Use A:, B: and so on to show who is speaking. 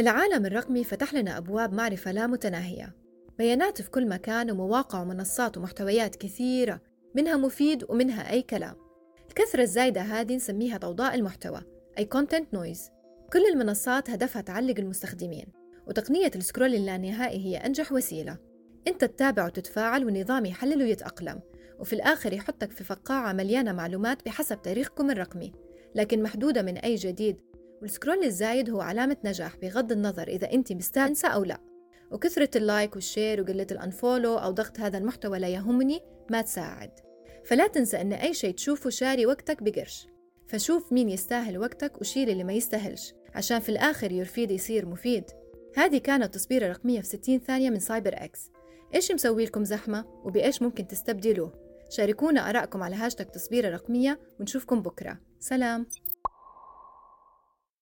A: العالم الرقمي فتح لنا أبواب معرفة لا متناهية. بيانات في كل مكان ومواقع ومنصات ومحتويات كثيرة منها مفيد ومنها أي كلام. الكثرة الزايدة هذه نسميها ضوضاء المحتوى أي content noise. كل المنصات هدفها تعلق المستخدمين وتقنية السكرول اللانهائي هي أنجح وسيلة. أنت تتابع وتتفاعل والنظام يحلل ويتأقلم وفي الآخر يحطك في فقاعة مليانة معلومات بحسب تاريخكم الرقمي لكن محدودة من أي جديد وال scroll الزايد هو علامة نجاح بغض النظر إذا أنت مستانسة أو لا. وكثرة ال like وال share وقلة ال unfollow أو ضغط هذا المحتوى لا يهمني ما تساعد. فلا تنسى أن أي شيء تشوفه شاري وقتك بقرش. فشوف مين يستاهل وقتك وشيل اللي ما يستاهلش عشان في الآخر ال feed يصير مفيد. هذه كانت تصبيرة رقمية في 60 ثانية من سايبر إكس. إيش مسوي لكم زحمة وبإيش ممكن تستبدلوه؟ شاركونا آرائكم على هاشتاج تصبيرة رقمية ونشوفكم بكرة. سلام.